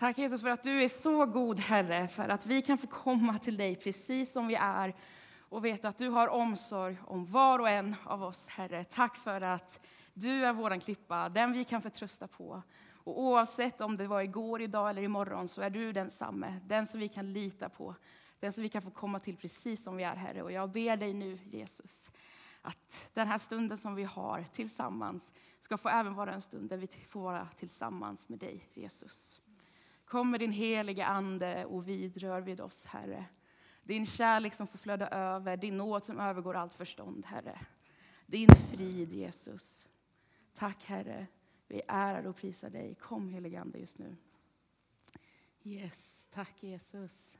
Tack Jesus för att du är så god Herre, för att vi kan få komma till dig precis som vi är och veta att du har omsorg om var och en av oss Herre. Tack för att du är våran klippa, den vi kan förtrösta på. Och oavsett om det var igår, idag eller imorgon så är du densamme, den som vi kan lita på. Den som vi kan få komma till precis som vi är Herre. Och jag ber dig nu Jesus, att den här stunden som vi har tillsammans ska få även vara en stund där vi får vara tillsammans med dig Jesus. Kom med din heliga Ande och vidrör vid oss, Herre. Din kärlek som får flöda över, din nåd som övergår allt förstånd, Herre. Din frid, Jesus. Tack, Herre. Vi ärar och prisar dig. Kom, helige Ande, just nu. Yes, tack Jesus.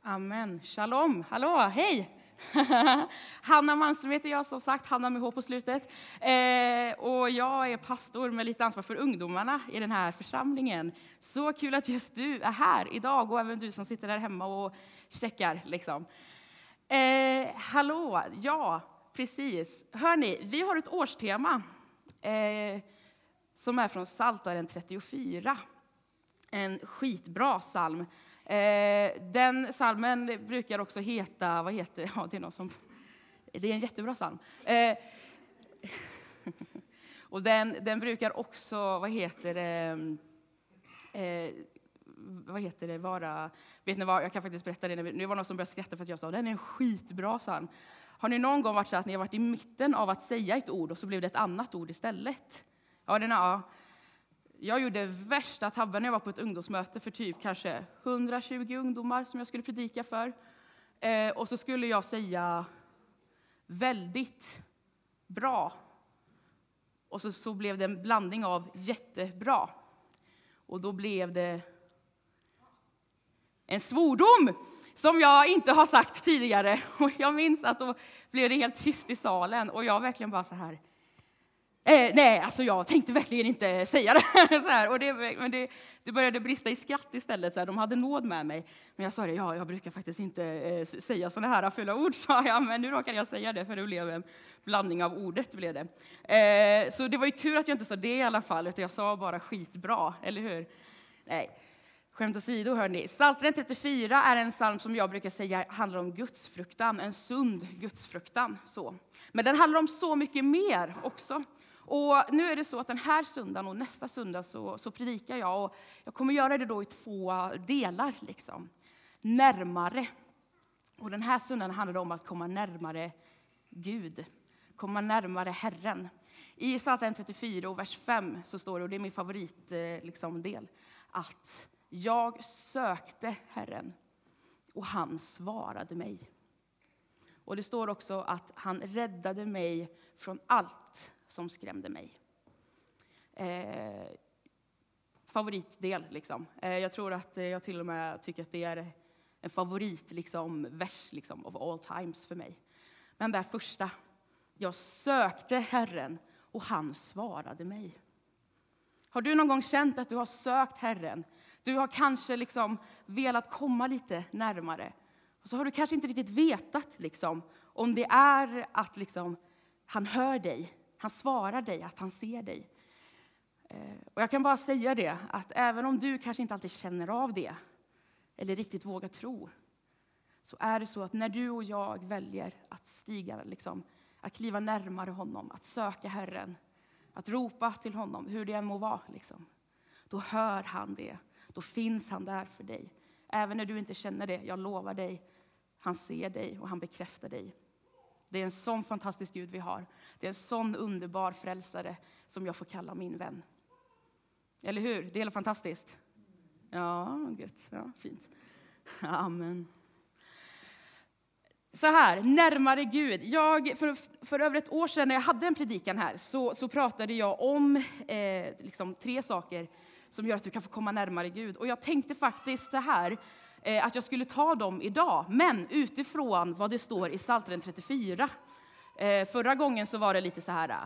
Amen. Shalom. Hallå, hej! Hanna Malmström heter jag, som sagt, Hanna med H på slutet. Eh, och jag är pastor med lite ansvar för ungdomarna i den här församlingen. Så kul att just du är här idag och även du som sitter där hemma och checkar. Liksom. Eh, hallå, ja, precis. Hörni, vi har ett årstema eh, som är från Psaltaren 34. En skitbra psalm Eh, den salmen brukar också heta, vad heter, ja det är någon som, det är en jättebra salm. Eh, och den, den brukar också, vad heter det, eh, eh, vad heter det, vara, vet ni vad, jag kan faktiskt berätta det, Nu var någon som började skratta för att jag sa den är en skitbra psalm. Har ni någon gång varit så att ni har varit i mitten av att säga ett ord och så blev det ett annat ord istället? Ja, den, ja. Jag gjorde värsta tabben när jag var på ett ungdomsmöte för typ kanske 120 ungdomar som jag skulle predika för. Eh, och så skulle jag säga väldigt bra. Och så, så blev det en blandning av jättebra. Och då blev det en svordom som jag inte har sagt tidigare. Och jag minns att då blev det helt tyst i salen och jag verkligen bara så här Eh, nej, alltså jag tänkte verkligen inte säga det. så här, och det, men det, det, började brista i skratt istället. Så här, de hade nåd med mig. Men jag sa det, ja, jag brukar faktiskt inte eh, säga sådana här fulla ord, sa jag. Men nu råkade jag säga det, för det blev en blandning av ordet. Blev det. Eh, så det var ju tur att jag inte sa det i alla fall, utan jag sa bara skitbra, eller hur? Nej. Skämt åsido, hörni. Psaltaren 34 är en psalm som jag brukar säga handlar om gudsfruktan, en sund gudsfruktan. Så. Men den handlar om så mycket mer också. Och nu är det så att den här söndagen och nästa söndag så, så predikar jag. Och jag kommer göra det då i två delar. Liksom. Närmare. Och den här söndagen handlar det om att komma närmare Gud. Komma närmare Herren. I Psaltaren 34 och vers 5 så står det, och det är min favoritdel, eh, liksom, att jag sökte Herren och han svarade mig. Och det står också att han räddade mig från allt som skrämde mig. Eh, favoritdel, liksom. Eh, jag tror att eh, jag till och med tycker att det är en favoritvers liksom, vers liksom, of all times för mig. Men det första, jag sökte Herren och han svarade mig. Har du någon gång känt att du har sökt Herren? Du har kanske liksom velat komma lite närmare. Och så har du kanske inte riktigt vetat liksom, om det är att liksom, han hör dig han svarar dig att han ser dig. Eh, och jag kan bara säga det, att även om du kanske inte alltid känner av det, eller riktigt vågar tro, så är det så att när du och jag väljer att stiga, liksom, att kliva närmare honom, att söka Herren, att ropa till honom, hur det än må vara, liksom, då hör han det. Då finns han där för dig. Även när du inte känner det, jag lovar dig, han ser dig och han bekräftar dig. Det är en sån fantastisk Gud vi har. Det är en sån underbar frälsare som jag får kalla min vän. Eller hur? Det är helt fantastiskt. Ja, gött. Ja, fint. Amen. Så här, närmare Gud. Jag, för, för över ett år sedan när jag hade en predikan här så, så pratade jag om eh, liksom tre saker som gör att du kan få komma närmare Gud. Och jag tänkte faktiskt det här, Eh, att jag skulle ta dem idag, men utifrån vad det står i Psaltaren 34. Eh, förra gången så var det lite så här, eh,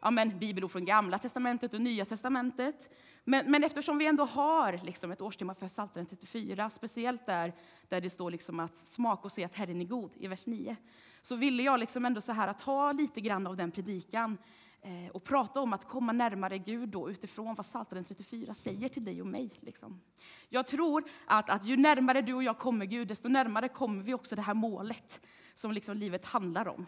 ja men bibelord från Gamla Testamentet och Nya Testamentet. Men, men eftersom vi ändå har liksom ett årstema för Psaltaren 34, speciellt där, där det står liksom att smaka och se att Herren är god i vers 9, så ville jag liksom ändå så här att ta lite grann av den predikan Eh, och prata om att komma närmare Gud då, utifrån vad Psaltaren 34 säger till dig och mig. Liksom. Jag tror att, att ju närmare du och jag kommer Gud, desto närmare kommer vi också det här målet som liksom livet handlar om.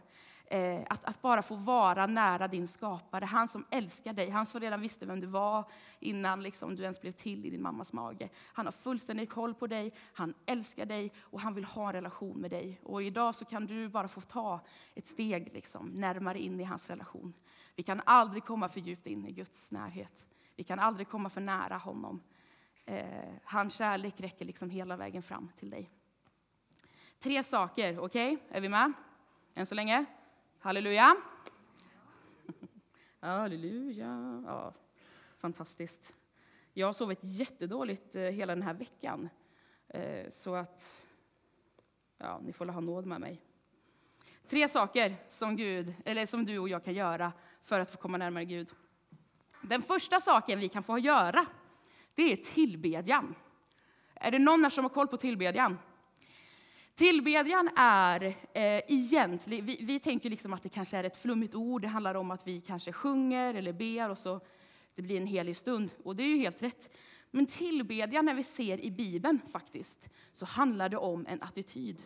Eh, att, att, bara få vara nära din skapare, han som älskar dig, han som redan visste vem du var innan liksom, du ens blev till i din mammas mage. Han har fullständig koll på dig, han älskar dig och han vill ha en relation med dig. Och idag så kan du bara få ta ett steg liksom, närmare in i hans relation. Vi kan aldrig komma för djupt in i Guds närhet. Vi kan aldrig komma för nära honom. Eh, hans kärlek räcker liksom hela vägen fram till dig. Tre saker, okej? Okay? Är vi med? Än så länge? Halleluja! Halleluja! Ja, fantastiskt. Jag har sovit jättedåligt eh, hela den här veckan. Eh, så att, ja, ni får ha nåd med mig. Tre saker som, Gud, eller som du och jag kan göra för att få komma närmare Gud. Den första saken vi kan få göra, det är tillbedjan. Är det någon här som har koll på tillbedjan? Tillbedjan är eh, egentligen, vi, vi, tänker liksom att det kanske är ett flummigt ord, det handlar om att vi kanske sjunger eller ber och så det blir en helig stund. Och det är ju helt rätt. Men tillbedjan, när vi ser i Bibeln faktiskt, så handlar det om en attityd.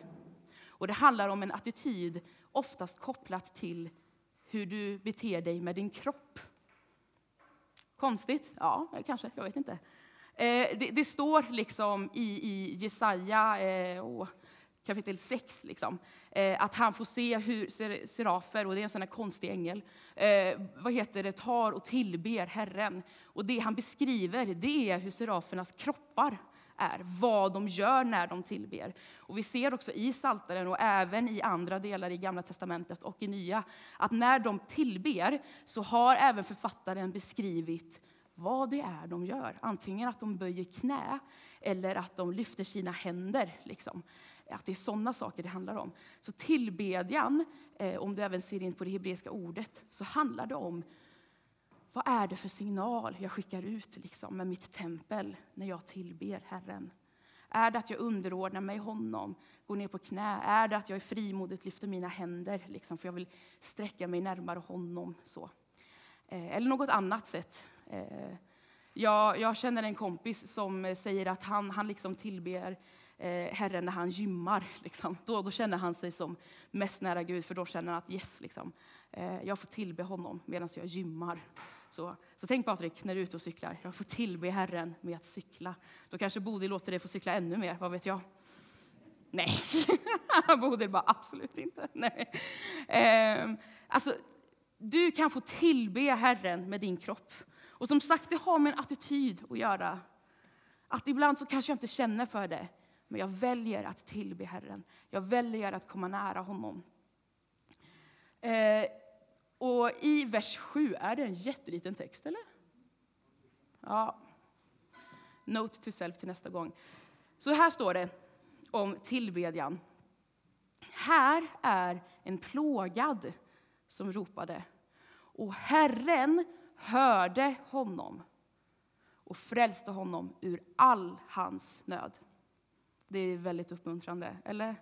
Och det handlar om en attityd oftast kopplat till hur du beter dig med din kropp. Konstigt? Ja, kanske. Jag vet inte. Eh, det, det, står liksom i, i Jesaja eh, kapitel 6, liksom, eh, att han får se hur serafer, och det är en sån här konstig ängel, eh, vad heter det, tar och tillber Herren. Och det han beskriver, det är hur serafernas kroppar är, vad de gör när de tillber. Och vi ser också i Saltaren och även i andra delar i Gamla Testamentet och i Nya, att när de tillber så har även författaren beskrivit vad det är de gör. Antingen att de böjer knä eller att de lyfter sina händer. Liksom. Att det är sådana saker det handlar om. Så tillbedjan, eh, om du även ser in på det hebreiska ordet, så handlar det om vad är det för signal jag skickar ut liksom, med mitt tempel när jag tillber Herren? Är det att jag underordnar mig honom, går ner på knä? Är det att jag är frimodigt lyfter mina händer, liksom, för jag vill sträcka mig närmare honom? Så. Eh, eller något annat sätt. Eh, jag, jag, känner en kompis som eh, säger att han, han liksom tillber eh, Herren när han gymmar. Liksom. Då, då känner han sig som mest nära Gud, för då känner han att yes, liksom, eh, jag får tillbe honom medan jag gymmar. Så, så tänk Patrik, när du är ute och cyklar, jag får tillbe Herren med att cykla. Då kanske Bodil låter dig få cykla ännu mer, vad vet jag? Nej, Bodil bara absolut inte. Nej. Eh, alltså, du kan få tillbe Herren med din kropp. Och som sagt, det har med en attityd att göra. Att ibland så kanske jag inte känner för det, men jag väljer att tillbe Herren. Jag väljer att komma nära honom. Eh, och i vers 7 är det en jätteliten text, eller? Ja. Note to self till nästa gång. Så här står det om tillbedjan. Här är en plågad som ropade, och Herren hörde honom och frälste honom ur all hans nöd. Det är väldigt uppmuntrande, eller?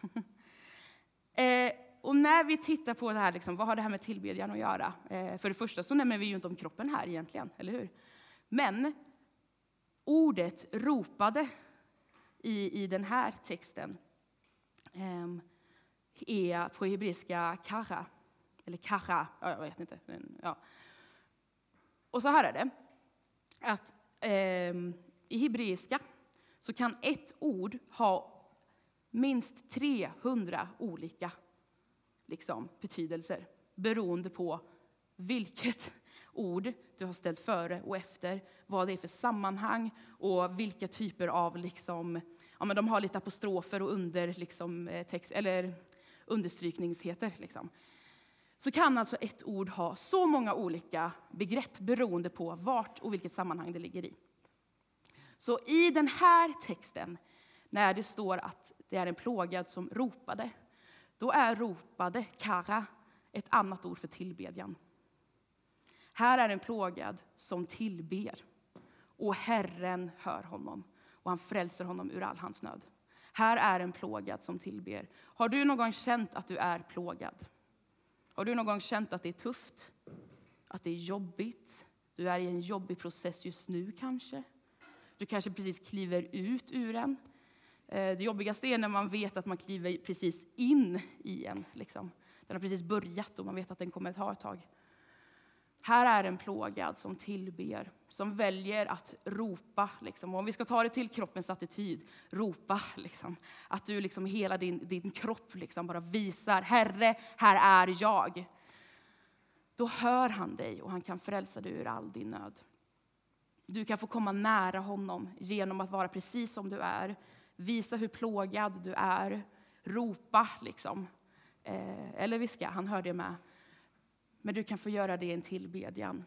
eh, och när vi tittar på det här, liksom, vad har det här med tillbedjan att göra? Eh, för det första så nämner vi ju inte om kroppen här egentligen, eller hur? Men ordet ropade i, i den här texten eh, är på hebreiska kara, eller kara, ja, jag vet inte. Men, ja. Och så här är det, att eh, i hebreiska så kan ett ord ha minst 300 olika liksom, betydelser beroende på vilket ord du har ställt före och efter, vad det är för sammanhang och vilka typer av, liksom, ja, men de har lite apostrofer och under, liksom, eh, text, eller understrykningsheter. Liksom. Så kan alltså ett ord ha så många olika begrepp beroende på vart och vilket sammanhang det ligger i. Så i den här texten, när det står att det är en plågad som ropade, då är ropade, kara, ett annat ord för tillbedjan. Här är en plågad som tillber, och Herren hör honom, och han frälser honom ur all hans nöd. Här är en plågad som tillber. Har du någon gång känt att du är plågad? Har du någon gång känt att det är tufft? Att det är jobbigt? Du är i en jobbig process just nu kanske? Du kanske precis kliver ut ur en. Eh, det jobbigaste är när man vet att man kliver precis in i en. Liksom. Den har precis börjat och man vet att den kommer att ta ett tag. Här är en plågad som tillber, som väljer att ropa. Liksom. Om vi ska ta det till kroppens attityd, ropa. Liksom. Att du liksom hela din, din kropp liksom bara visar, Herre, här är jag. Då hör han dig och han kan frälsa dig ur all din nöd. Du kan få komma nära honom genom att vara precis som du är. Visa hur plågad du är. Ropa, liksom. Eh, eller viska, han hör det med. Men du kan få göra det i en tillbedjan.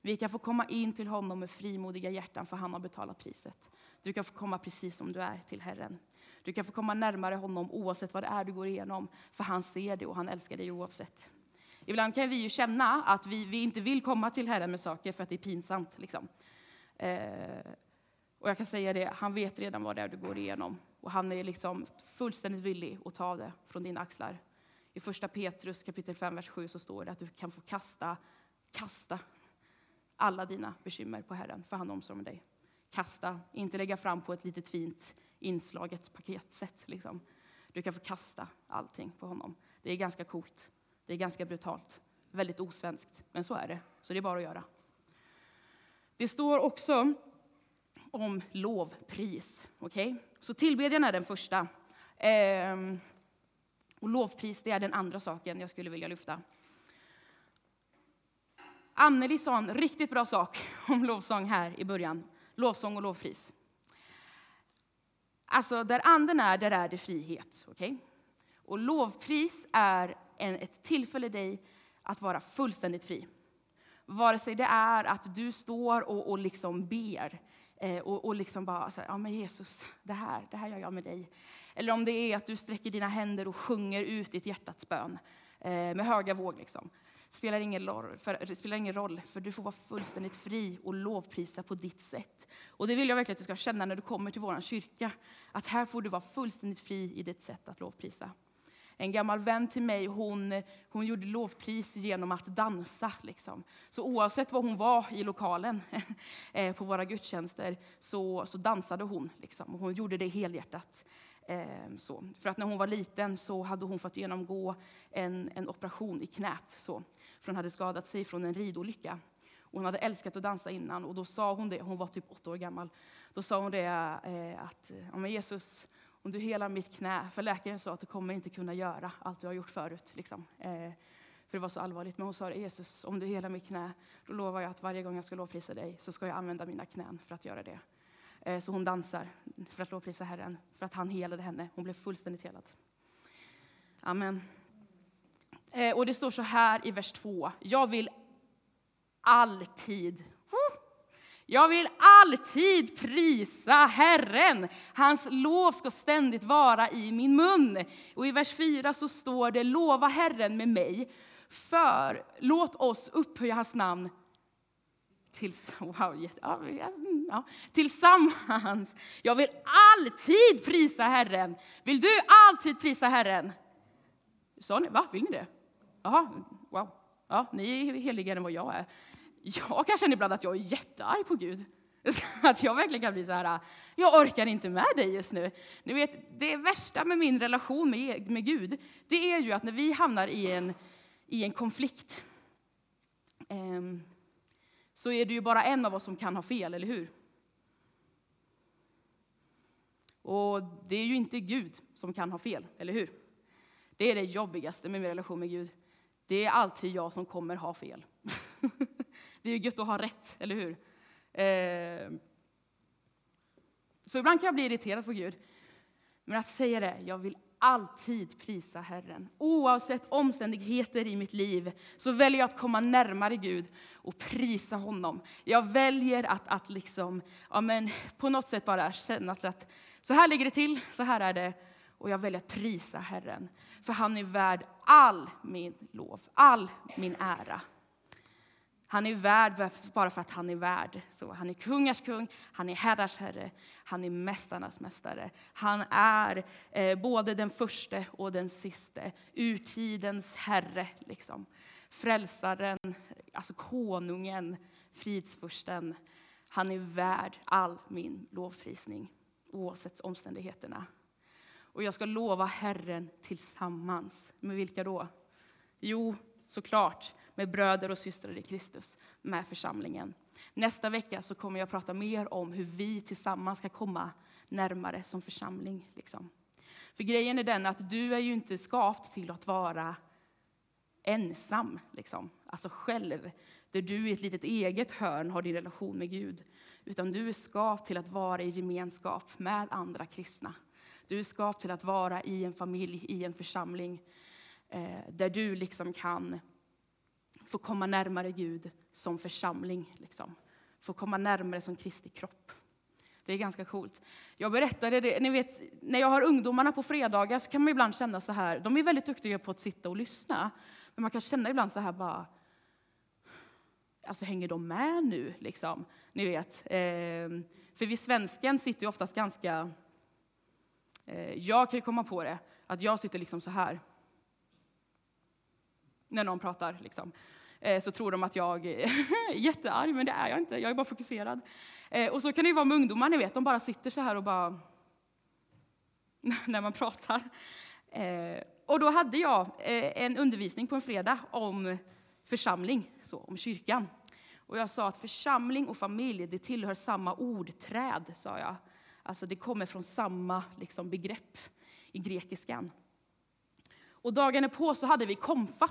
Vi kan få komma in till honom med frimodiga hjärtan, för han har betalat priset. Du kan få komma precis som du är till Herren. Du kan få komma närmare honom oavsett vad det är du går igenom, för han ser det och han älskar dig oavsett. Ibland kan vi ju känna att vi, vi inte vill komma till Herren med saker för att det är pinsamt. Liksom. Eh, och jag kan säga det, han vet redan vad det är du går igenom. Och han är liksom fullständigt villig att ta det från dina axlar. I första Petrus kapitel 5, vers 7 så står det att du kan få kasta, kasta alla dina bekymmer på Herren, för han omsorger om dig. Kasta, inte lägga fram på ett litet fint inslaget paketsätt. Liksom. Du kan få kasta allting på honom. Det är ganska coolt. Det är ganska brutalt. Väldigt osvenskt, men så är det. Så det är bara att göra. Det står också om lovpris. Okay? Så tillbedjan är den första. Ehm, och lovpris det är den andra saken jag skulle vilja lyfta. Anneli sa en riktigt bra sak om lovsång här i början. Lovsång och lovpris. Alltså, där anden är, där är det frihet. Okay? Och lovpris är en, ett tillfälle dig att vara fullständigt fri. Vare sig det är att du står och, och liksom ber eh, och, och liksom bara så ja men Jesus, det här, det här gör jag med dig. Eller om det är att du sträcker dina händer och sjunger ut ditt hjärtats bön eh, med höga våg. Liksom. Spelar ingen, roll, för, spelar ingen roll, för du får vara fullständigt fri och lovprisa på ditt sätt. Och det vill jag verkligen att du ska känna när du kommer till vår kyrka, att här får du vara fullständigt fri i ditt sätt att lovprisa. En gammal vän till mig, hon, hon gjorde lovpris genom att dansa. Liksom. Så oavsett var hon var i lokalen eh, på våra gudstjänster så, så dansade hon. Liksom. hon gjorde det helhjärtat. Eh, så. För att när hon var liten så hade hon fått genomgå en, en operation i knät. Så. För hon hade skadat sig från en ridolycka. hon hade älskat att dansa innan och då sa hon det, hon var typ åtta år gammal. Då sa hon det eh, att ja, men Jesus, om du helar mitt knä, för läkaren sa att du kommer inte kunna göra allt du har gjort förut. Liksom. Eh, för det var så allvarligt. Men hon sa Jesus, om du helar mitt knä, då lovar jag att varje gång jag ska lovprisa dig så ska jag använda mina knän för att göra det. Eh, så hon dansar för att lovprisa Herren, för att han helade henne. Hon blev fullständigt helad. Amen. Eh, och det står så här i vers 2. Jag vill alltid jag vill alltid prisa Herren. Hans lov ska ständigt vara i min mun. Och i vers 4 så står det, lova Herren med mig, för låt oss upphöja hans namn tills, wow, ja, mm, ja, tillsammans. Jag vill alltid prisa Herren. Vill du alltid prisa Herren? Sa ni, va? Vill ni det? Jaha, mm, wow. Ja, ni är heligare än vad jag är. Jag kan känna ibland att jag är jättearg på Gud. Att jag verkligen kan bli så här, jag orkar inte med dig just nu. Ni vet, det värsta med min relation med, med Gud, det är ju att när vi hamnar i en, i en konflikt, um, så är det ju bara en av oss som kan ha fel, eller hur? Och det är ju inte Gud som kan ha fel, eller hur? Det är det jobbigaste med min relation med Gud. Det är alltid jag som kommer ha fel. Det är ju gött att ha rätt, eller hur? Eh, så ibland kan jag bli irriterad på Gud. Men att säga det, jag vill alltid prisa Herren. Oavsett omständigheter i mitt liv så väljer jag att komma närmare Gud och prisa honom. Jag väljer att, att liksom, ja men, på något sätt bara känna att så här ligger det till, så här är det. Och jag väljer att prisa Herren. För han är värd all min lov, all min ära. Han är värd bara för att han är värd. Så han är kungars kung, han är herrars herre, han är mästarnas mästare. Han är eh, både den första och den siste, urtidens herre. Liksom. Frälsaren, alltså konungen, fridsfursten. Han är värd all min lovprisning, oavsett omständigheterna. Och jag ska lova Herren tillsammans. Med vilka då? Jo, såklart med bröder och systrar i Kristus, med församlingen. Nästa vecka så kommer jag prata mer om hur vi tillsammans ska komma närmare som församling. Liksom. För grejen är den att du är ju inte skapt till att vara ensam, liksom. alltså själv, där du i ett litet eget hörn har din relation med Gud. Utan du är skapt till att vara i gemenskap med andra kristna. Du är skapt till att vara i en familj, i en församling, eh, där du liksom kan få komma närmare Gud som församling. Liksom. Få komma närmare som Kristi kropp. Det är ganska coolt. Jag berättade det, ni vet, när jag har ungdomarna på fredagar så kan man ibland känna så här, de är väldigt duktiga på att sitta och lyssna, men man kan känna ibland så här bara, alltså hänger de med nu liksom? Ni vet, eh, för vi svensken sitter ju oftast ganska, Eh, jag kan ju komma på det, att jag sitter liksom så här, när någon pratar. Liksom. Eh, så tror de att jag är jättearg, men det är jag inte. Jag är bara fokuserad. Eh, och så kan det vara med ungdomar, ni vet, de bara sitter så här och bara... när man pratar. Och då hade jag en undervisning på en fredag om församling, så, om kyrkan. Och jag sa att församling och familj, det tillhör samma ordträd, sa jag. Alltså det kommer från samma liksom, begrepp i grekiskan. Och dagen på så hade vi konfa.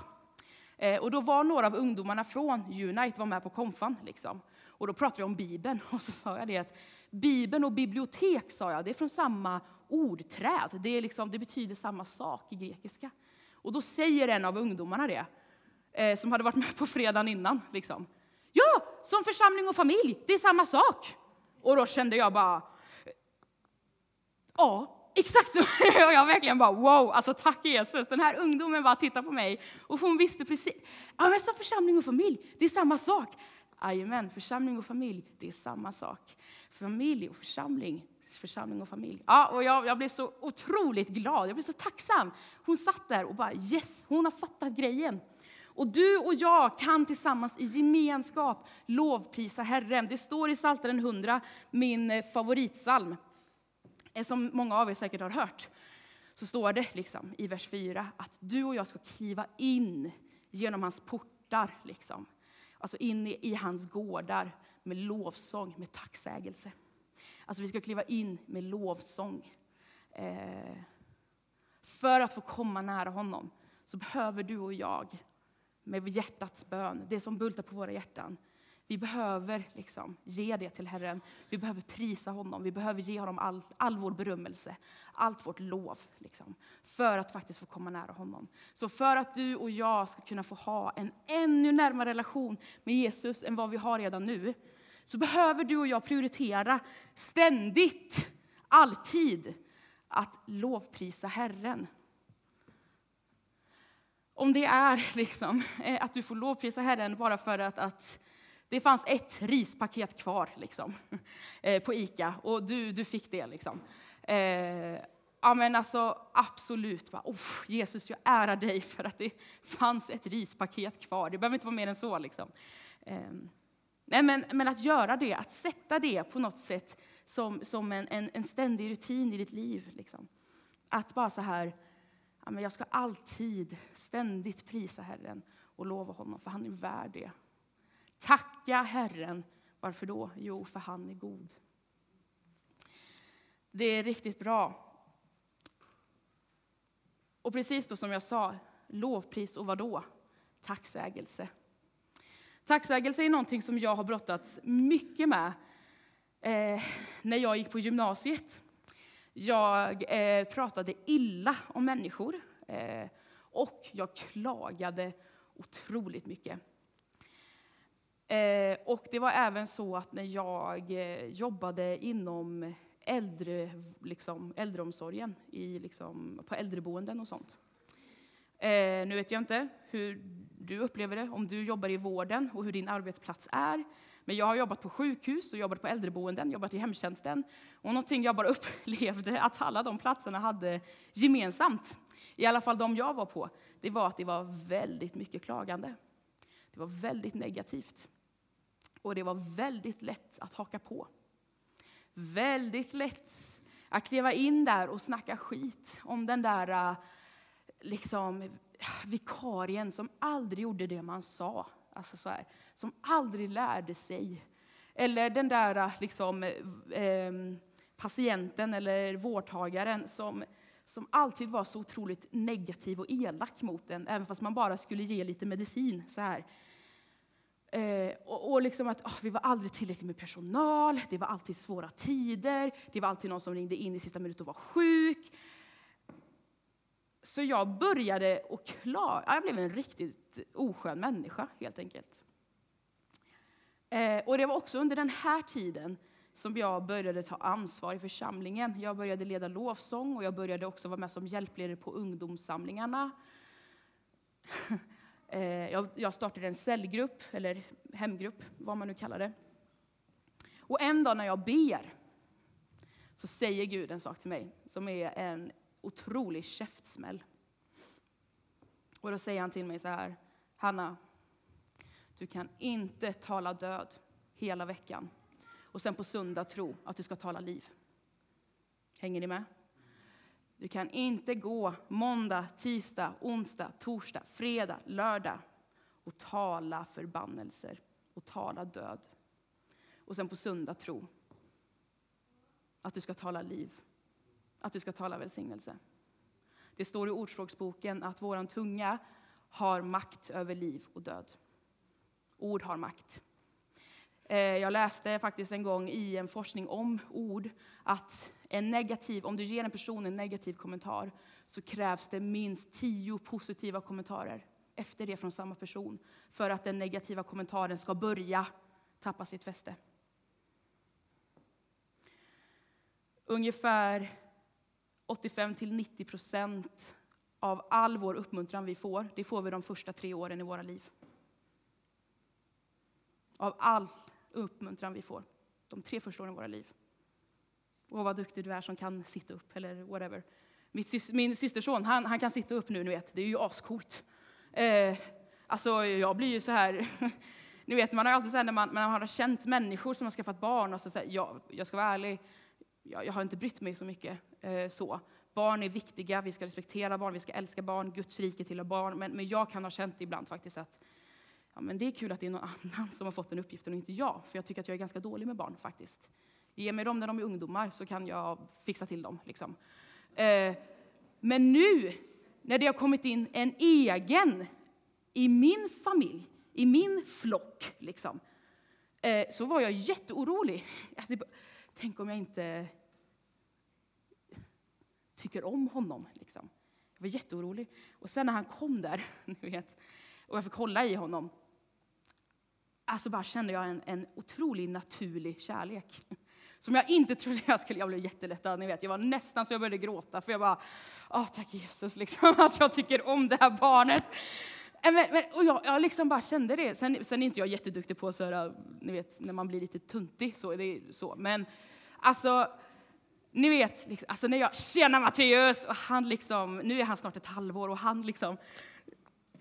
Eh, och då var några av ungdomarna från Unite var med på konfan. Liksom. Och då pratade vi om Bibeln. Och så sa jag det att Bibeln och bibliotek, sa jag, det är från samma ordträd. Det, är liksom, det betyder samma sak i grekiska. Och då säger en av ungdomarna det, eh, som hade varit med på fredagen innan. Liksom. Ja, som församling och familj, det är samma sak. Och då kände jag bara, ja, Exakt så! Och jag verkligen bara wow, alltså tack Jesus. Den här ungdomen bara tittar på mig och hon visste precis. Ja, men som församling och familj, det är samma sak. Jajamän, församling och familj, det är samma sak. Familj och församling, församling och familj. Ja, och jag, jag blev så otroligt glad, jag blev så tacksam. Hon satt där och bara yes, hon har fattat grejen. Och du och jag kan tillsammans i gemenskap lovprisa Herren. Det står i Psaltaren 100, min eh, favoritsalm. Eh, som många av er säkert har hört, så står det liksom i vers 4 att du och jag ska kliva in genom hans portar, liksom. alltså in i, i hans gårdar med lovsång, med tacksägelse. Alltså vi ska kliva in med lovsång. Eh, för att få komma nära honom så behöver du och jag med hjärtats bön, det som bultar på våra hjärtan, vi behöver liksom ge det till Herren. Vi behöver prisa honom. Vi behöver ge honom all, all vår berömmelse, allt vårt lov, liksom, för att faktiskt få komma nära honom. Så för att du och jag ska kunna få ha en ännu närmare relation med Jesus än vad vi har redan nu, så behöver du och jag prioritera ständigt, alltid, att lovprisa Herren. Om det är liksom, eh, att du får lovprisa Herren bara för att, att det fanns ett rispaket kvar liksom, eh, på Ica och du, du fick det. Liksom. Eh, ja, men alltså, absolut. Bara, oh, Jesus, jag ärar dig för att det fanns ett rispaket kvar. Det behöver inte vara mer än så. Liksom. Eh, nej, men, men att göra det, att sätta det på något sätt som, som en, en, en ständig rutin i ditt liv. Liksom. Att bara så här, ja, men jag ska alltid, ständigt prisa Herren och lova honom, för han är värd det. Tacka Herren. Varför då? Jo, för han är god. Det är riktigt bra. Och precis då som jag sa, lovpris och vad då? Tacksägelse. Tacksägelse är någonting som jag har brottats mycket med eh, när jag gick på gymnasiet. Jag eh, pratade illa om människor eh, och jag klagade otroligt mycket. Eh, och det var även så att när jag eh, jobbade inom äldre, liksom, äldreomsorgen, i, liksom, på äldreboenden och sånt, Eh, nu vet jag inte hur du upplever det, om du jobbar i vården och hur din arbetsplats är. Men jag har jobbat på sjukhus och jobbat på äldreboenden, jobbat i hemtjänsten. Och någonting jag bara upplevde att alla de platserna hade gemensamt, i alla fall de jag var på, det var att det var väldigt mycket klagande. Det var väldigt negativt. Och det var väldigt lätt att haka på. Väldigt lätt att kliva in där och snacka skit om den där äh, liksom, vikarien som aldrig gjorde det man sa. Alltså så här, som aldrig lärde sig. Eller den där äh, liksom, eh, patienten eller vårdtagaren som, som alltid var så otroligt negativ och elak mot en, även fast man bara skulle ge lite medicin. Så här. Eh, och, och liksom att oh, vi var aldrig tillräckligt med personal, det var alltid svåra tider, det var alltid någon som ringde in i sista minuten och var sjuk. Så jag började och klaga, jag blev en riktigt oskön människa helt enkelt. Eh, och det var också under den här tiden som jag började ta ansvar i församlingen. Jag började leda lovsång och jag började också vara med som hjälpledare på ungdomssamlingarna. Eh, jag startade en cellgrupp, eller hemgrupp, vad man nu kallar det. Och en dag när jag ber så säger Gud en sak till mig som är en otrolig käftsmäll. Och då säger han till mig så här, Hanna, du kan inte tala död hela veckan och sen på söndag tro att du ska tala liv. Hänger ni med? Du kan inte gå måndag, tisdag, onsdag, torsdag, fredag, lördag och tala förbannelser och tala död. Och sen på söndag tro att du ska tala liv, att du ska tala välsignelse. Det står i Ordspråksboken att vår tunga har makt över liv och död. Ord har makt. Eh, jag läste faktiskt en gång i en forskning om ord att en negativ, om du ger en person en negativ kommentar så krävs det minst tio positiva kommentarer efter det från samma person för att den negativa kommentaren ska börja tappa sitt fäste. Ungefär 85 90 procent av all vår uppmuntran vi får, det får vi de första tre åren i våra liv. Av all uppmuntran vi får, de tre första åren i våra liv. Åh, vad duktig du är som kan sitta upp, eller whatever. Mitt, min systerson, han, han kan sitta upp nu, ni vet. Det är ju ascoolt. Eh, alltså, jag blir ju så här... ni vet, man har alltid så här, när man, man har känt människor som har skaffat barn, och så, så här, ja, jag ska vara ärlig, jag, jag har inte brytt mig så mycket eh, så. Barn är viktiga, vi ska respektera barn, vi ska älska barn, Guds rike tillhör barn. Men, men jag kan ha känt ibland faktiskt att ja, men det är kul att det är någon annan som har fått den uppgiften och inte jag. För jag tycker att jag är ganska dålig med barn faktiskt. Ge mig dem när de är ungdomar så kan jag fixa till dem. Liksom. Eh, men nu, när det har kommit in en egen i min familj, i min flock, liksom, eh, så var jag jätteorolig. Alltså, tänk om jag inte tycker om honom. Liksom. Jag var jätteorolig. Och sen när han kom där, ni vet, och jag fick hålla i honom, alltså bara kände jag en, en otrolig naturlig kärlek. Som jag inte trodde jag skulle, jag blev jättelättad, ni vet, jag var nästan så jag började gråta, för jag bara, åh tack Jesus, liksom, att jag tycker om det här barnet. Eh, men, men, och jag, jag liksom bara kände det. Sen, sen är inte jag jätteduktig på så här, ni vet, när man blir lite tuntig, så, det så. men alltså, ni vet, liksom, alltså när jag, tjena Matteus, och han liksom, nu är han snart ett halvår och han liksom,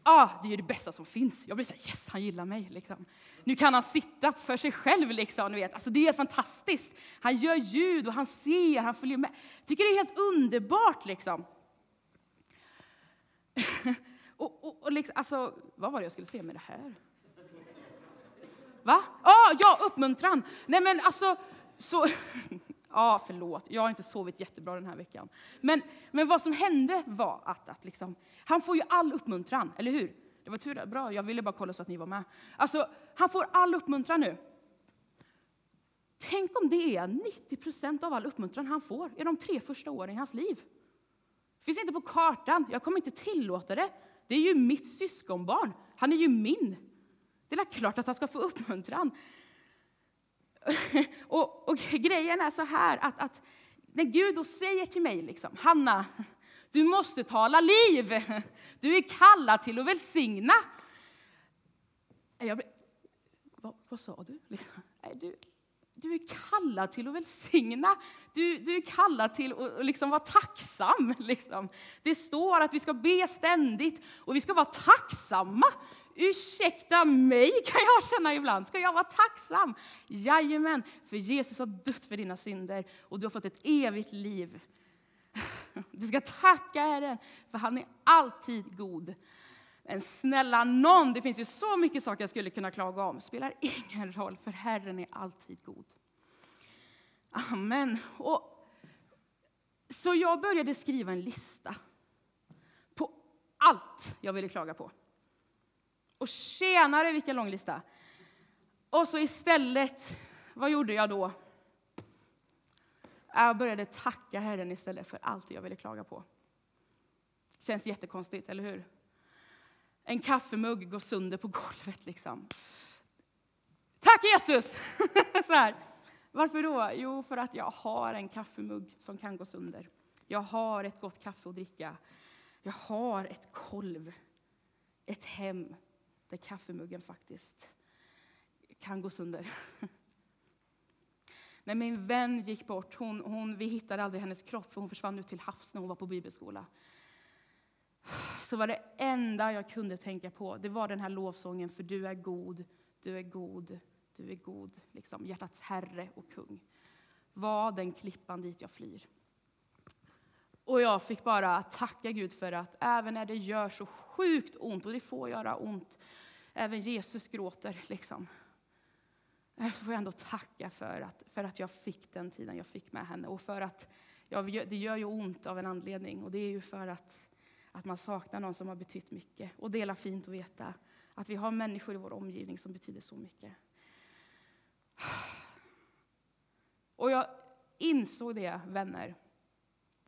ah, det är det bästa som finns. Jag blir så här, yes, han gillar mig. Liksom. Nu kan han sitta för sig själv. Liksom, ni vet. Alltså, det är fantastiskt. Han gör ljud och han ser, han följer med. Jag tycker det är helt underbart. Liksom. och, och, och liksom, alltså, vad var det jag skulle säga med det här? Va? Ah, ja, uppmuntran. Nej men alltså, så... Ja, förlåt, jag har inte sovit jättebra den här veckan. Men, men vad som hände var att, att liksom, han får ju all uppmuntran, eller hur? Det var tur, bra, jag ville bara kolla så att ni var med. Alltså, han får all uppmuntran nu. Tänk om det är 90 procent av all uppmuntran han får i de tre första åren i hans liv. Det finns inte på kartan, jag kommer inte tillåta det. Det är ju mitt syskonbarn, han är ju min. Det är klart att han ska få uppmuntran. och, och, grejen är så här att, att när Gud då säger till mig, liksom, Hanna, Du måste tala liv. Du är kallad till att välsigna. Jag, vad, vad sa du? Liksom. du? Du är kallad till att välsigna. Du, du är kallad till att liksom vara tacksam. Liksom. Det står att vi ska be ständigt och vi ska vara tacksamma. Ursäkta mig, kan jag känna ibland. Ska jag vara tacksam? Jajamän, för Jesus har dött för dina synder och du har fått ett evigt liv. Du ska tacka Herren, för han är alltid god. Men snälla någon, det finns ju så mycket saker jag skulle kunna klaga om. spelar ingen roll, för Herren är alltid god. Amen. Och, så jag började skriva en lista på allt jag ville klaga på. Och tjenare vilken lång lista! Och så istället, vad gjorde jag då? Jag började tacka Herren istället för allt jag ville klaga på. Känns jättekonstigt, eller hur? En kaffemugg går sönder på golvet liksom. Tack Jesus! Så här. Varför då? Jo, för att jag har en kaffemugg som kan gå sönder. Jag har ett gott kaffe att dricka. Jag har ett kolv, ett hem där kaffemuggen faktiskt kan gå sönder. När min vän gick bort, hon, hon, vi hittade aldrig hennes kropp för hon försvann ut till havs när hon var på bibelskola. Så var det enda jag kunde tänka på, det var den här lovsången, för du är god, du är god, du är god, liksom hjärtats herre och kung. Var den klippan dit jag flyr. Och jag fick bara tacka Gud för att även när det gör så sjukt ont, och det får göra ont, även Jesus gråter liksom. Jag får ändå tacka för att, för att jag fick den tiden jag fick med henne och för att ja, det gör ju ont av en anledning och det är ju för att, att man saknar någon som har betytt mycket. Och det är fint att veta att vi har människor i vår omgivning som betyder så mycket. Och jag insåg det, vänner,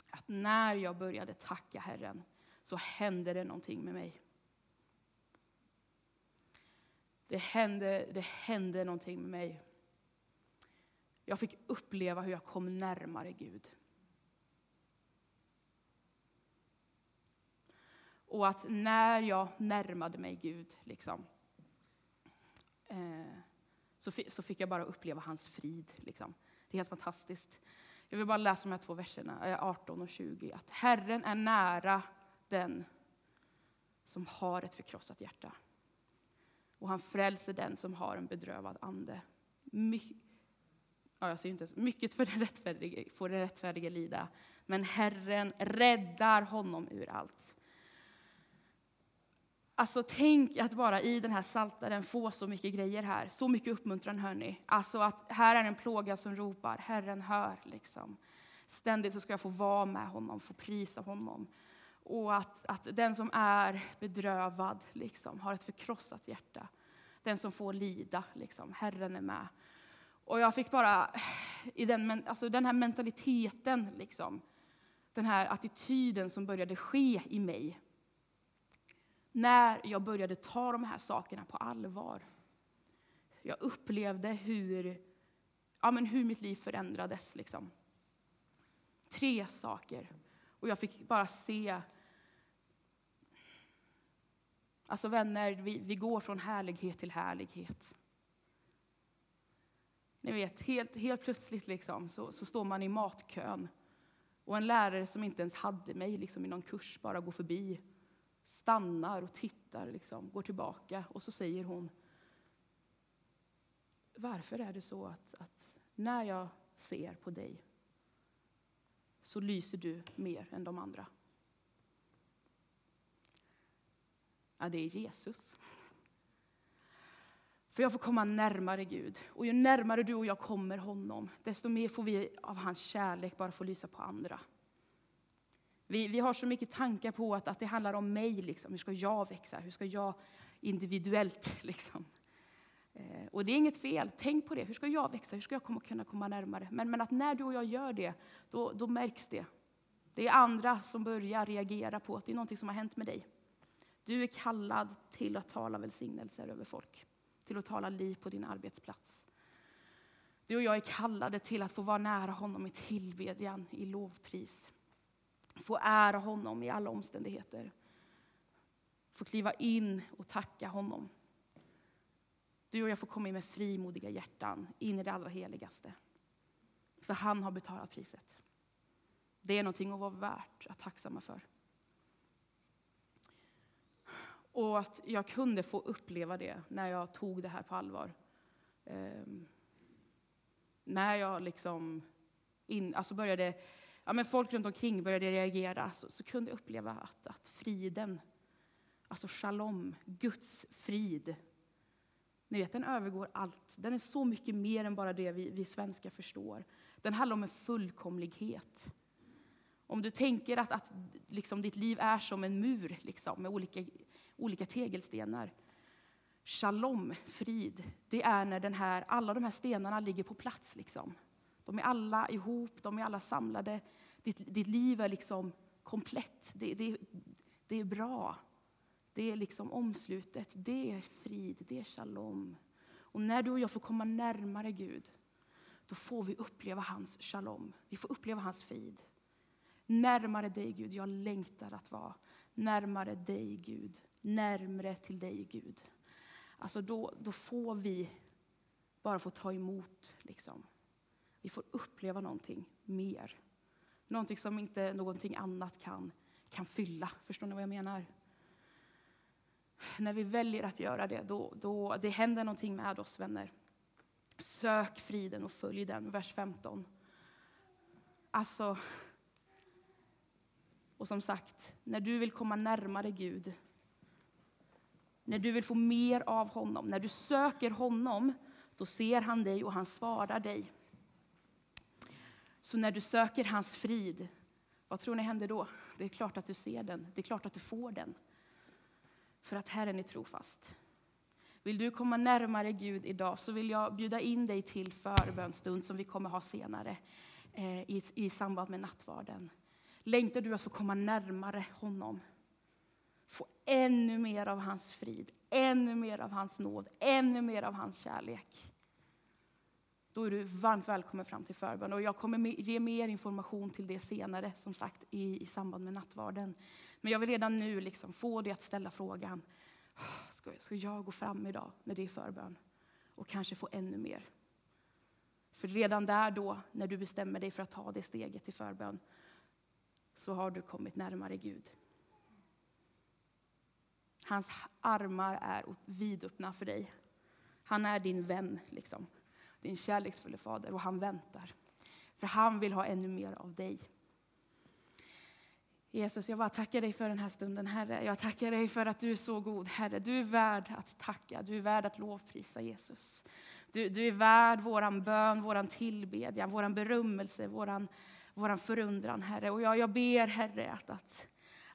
att när jag började tacka Herren så hände det någonting med mig. Det hände, det hände någonting med mig. Jag fick uppleva hur jag kom närmare Gud. Och att när jag närmade mig Gud, liksom, eh, så, så fick jag bara uppleva hans frid. Liksom. Det är helt fantastiskt. Jag vill bara läsa de här två verserna, eh, 18 och 20. Att Herren är nära den som har ett förkrossat hjärta. Och han frälser den som har en bedrövad ande. My ja, jag ser inte, mycket för den rättfärdige, får den rättfärdige lida, men Herren räddar honom ur allt. Alltså tänk att bara i den här saltaren få så mycket grejer här, så mycket uppmuntran hörni. Alltså att här är en plåga som ropar, Herren hör liksom. Ständigt så ska jag få vara med honom, få prisa honom. Och att, att den som är bedrövad liksom, har ett förkrossat hjärta. Den som får lida, liksom, Herren är med. Och jag fick bara, i den, alltså den här mentaliteten, liksom, den här attityden som började ske i mig när jag började ta de här sakerna på allvar. Jag upplevde hur, ja, men hur mitt liv förändrades. Liksom. Tre saker. Och jag fick bara se Alltså vänner, vi, vi går från härlighet till härlighet. Ni vet, helt, helt plötsligt liksom, så, så står man i matkön och en lärare som inte ens hade mig liksom, i någon kurs bara går förbi stannar och tittar, liksom, går tillbaka och så säger hon Varför är det så att, att när jag ser på dig så lyser du mer än de andra? Ja, det är Jesus. För jag får komma närmare Gud. Och ju närmare du och jag kommer honom, desto mer får vi av hans kärlek bara få lysa på andra. Vi, vi har så mycket tankar på att, att det handlar om mig. Liksom. Hur ska jag växa? Hur ska jag individuellt? Liksom. Eh, och det är inget fel. Tänk på det. Hur ska jag växa? Hur ska jag komma, kunna komma närmare? Men, men att när du och jag gör det, då, då märks det. Det är andra som börjar reagera på att det är något som har hänt med dig. Du är kallad till att tala välsignelser över folk, till att tala liv på din arbetsplats. Du och jag är kallade till att få vara nära honom i tillbedjan, i lovpris. Få ära honom i alla omständigheter. Få kliva in och tacka honom. Du och jag får komma in med frimodiga hjärtan in i det allra heligaste. För han har betalat priset. Det är någonting att vara värt att tacksamma för. Och att jag kunde få uppleva det när jag tog det här på allvar. Um, när jag liksom in, alltså började, ja men folk runt omkring började reagera, så, så kunde jag uppleva att, att friden, alltså shalom, Guds frid, ni vet, den övergår allt. Den är så mycket mer än bara det vi, vi svenskar förstår. Den handlar om en fullkomlighet. Om du tänker att, att liksom ditt liv är som en mur liksom, med olika, olika tegelstenar. Shalom, frid, det är när den här, alla de här stenarna ligger på plats. Liksom. De är alla ihop, de är alla samlade. Ditt, ditt liv är liksom komplett. Det, det, det är bra. Det är liksom omslutet. Det är frid, det är shalom. Och när du och jag får komma närmare Gud, då får vi uppleva hans shalom. Vi får uppleva hans frid. Närmare dig Gud, jag längtar att vara. Närmare dig Gud, närmre till dig Gud. Alltså då, då får vi bara få ta emot. Liksom. Vi får uppleva någonting mer. Någonting som inte någonting annat kan, kan fylla. Förstår ni vad jag menar? När vi väljer att göra det, då, då det händer någonting med oss vänner. Sök friden och följ den, vers 15. Alltså, och som sagt, när du vill komma närmare Gud, när du vill få mer av honom, när du söker honom, då ser han dig och han svarar dig. Så när du söker hans frid, vad tror ni händer då? Det är klart att du ser den, det är klart att du får den. För att Herren är trofast. Vill du komma närmare Gud idag så vill jag bjuda in dig till förbönstund som vi kommer ha senare eh, i, i samband med nattvarden. Längtar du att få komma närmare honom? Få ännu mer av hans frid, ännu mer av hans nåd, ännu mer av hans kärlek. Då är du varmt välkommen fram till förbön. Och jag kommer ge mer information till det senare, som sagt, i, i samband med nattvarden. Men jag vill redan nu liksom få dig att ställa frågan, ska, ska jag gå fram idag när det är förbön? Och kanske få ännu mer. För redan där då, när du bestämmer dig för att ta det steget till förbön, så har du kommit närmare Gud. Hans armar är vidöppna för dig. Han är din vän, liksom. din kärleksfulla fader, och han väntar. För han vill ha ännu mer av dig. Jesus, jag bara tackar dig för den här stunden, Herre. Jag tackar dig för att du är så god, Herre. Du är värd att tacka, du är värd att lovprisa Jesus. Du, du är värd våran bön, våran tillbedjan, våran berömmelse, våran, våran förundran, Herre. Och jag, jag ber, Herre, att, att,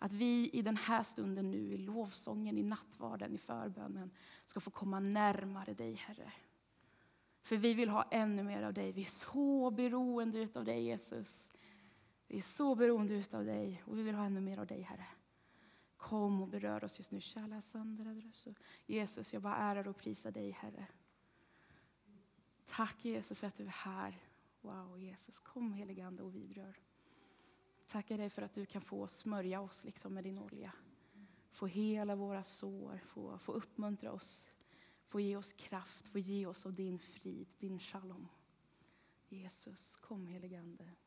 att vi i den här stunden nu, i lovsången, i nattvarden, i förbönen, ska få komma närmare dig, Herre. För vi vill ha ännu mer av dig. Vi är så beroende av dig, Jesus. Vi är så beroende av dig och vi vill ha ännu mer av dig, Herre. Kom och berör oss just nu. Jesus, jag bara ärar och prisar dig, Herre. Tack Jesus för att du är här. Wow, Jesus, kom heligande och vidrör. Tackar dig för att du kan få smörja oss liksom med din olja. Få hela våra sår, få, få uppmuntra oss, få ge oss kraft, få ge oss av din frid, din shalom. Jesus, kom helige Ande.